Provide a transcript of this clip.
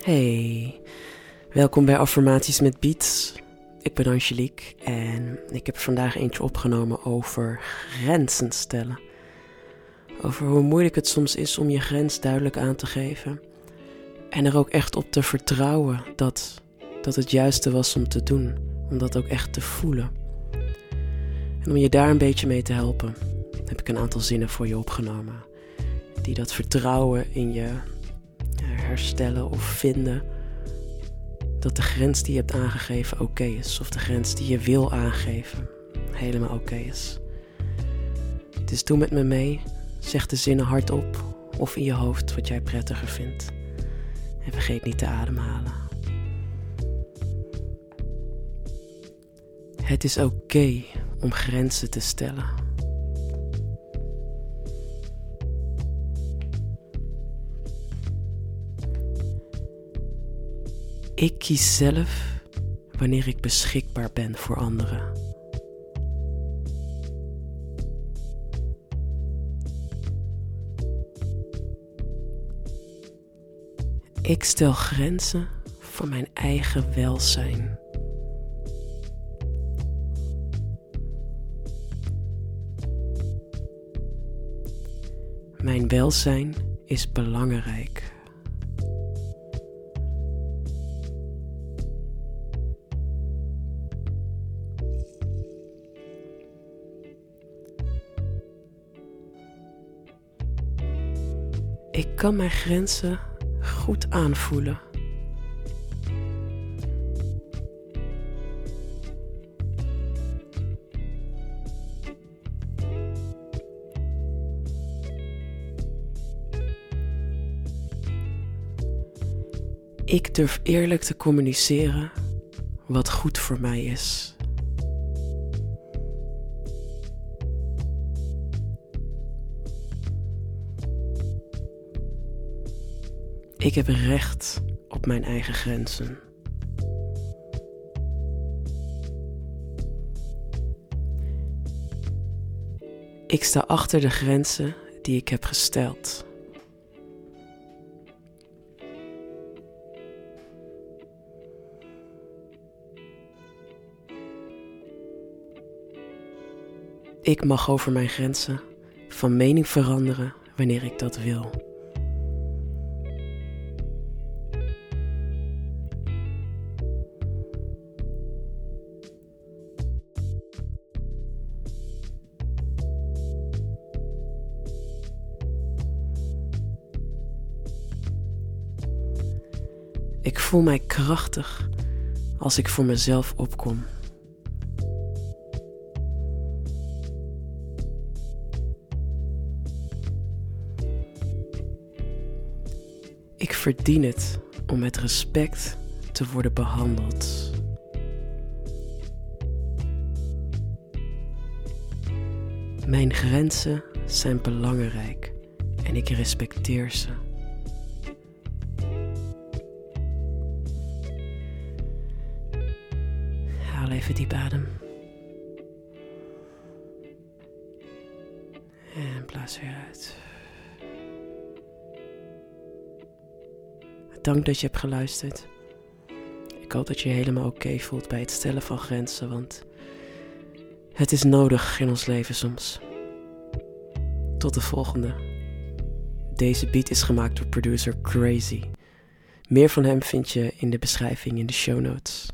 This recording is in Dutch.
Hey, welkom bij Affirmaties met Beats. Ik ben Angelique en ik heb vandaag eentje opgenomen over grenzen stellen. Over hoe moeilijk het soms is om je grens duidelijk aan te geven. En er ook echt op te vertrouwen dat, dat het juiste was om te doen. Om dat ook echt te voelen. En om je daar een beetje mee te helpen, heb ik een aantal zinnen voor je opgenomen. Die dat vertrouwen in je herstellen of vinden dat de grens die je hebt aangegeven oké is. Of de grens die je wil aangeven helemaal oké is. Dus doe met me mee. Zeg de zinnen hardop of in je hoofd wat jij prettiger vindt. En vergeet niet te ademhalen. Het is oké om grenzen te stellen. Ik kies zelf wanneer ik beschikbaar ben voor anderen. Ik stel grenzen voor mijn eigen welzijn. Mijn welzijn is belangrijk. Ik kan mijn grenzen goed aanvoelen. Ik durf eerlijk te communiceren wat goed voor mij is. Ik heb recht op mijn eigen grenzen. Ik sta achter de grenzen die ik heb gesteld. Ik mag over mijn grenzen van mening veranderen wanneer ik dat wil. Ik voel mij krachtig als ik voor mezelf opkom. Ik verdien het om met respect te worden behandeld. Mijn grenzen zijn belangrijk en ik respecteer ze. Even diep adem. En blaas weer uit. Dank dat je hebt geluisterd. Ik hoop dat je je helemaal oké voelt bij het stellen van grenzen, want het is nodig in ons leven soms. Tot de volgende. Deze beat is gemaakt door producer Crazy. Meer van hem vind je in de beschrijving in de show notes.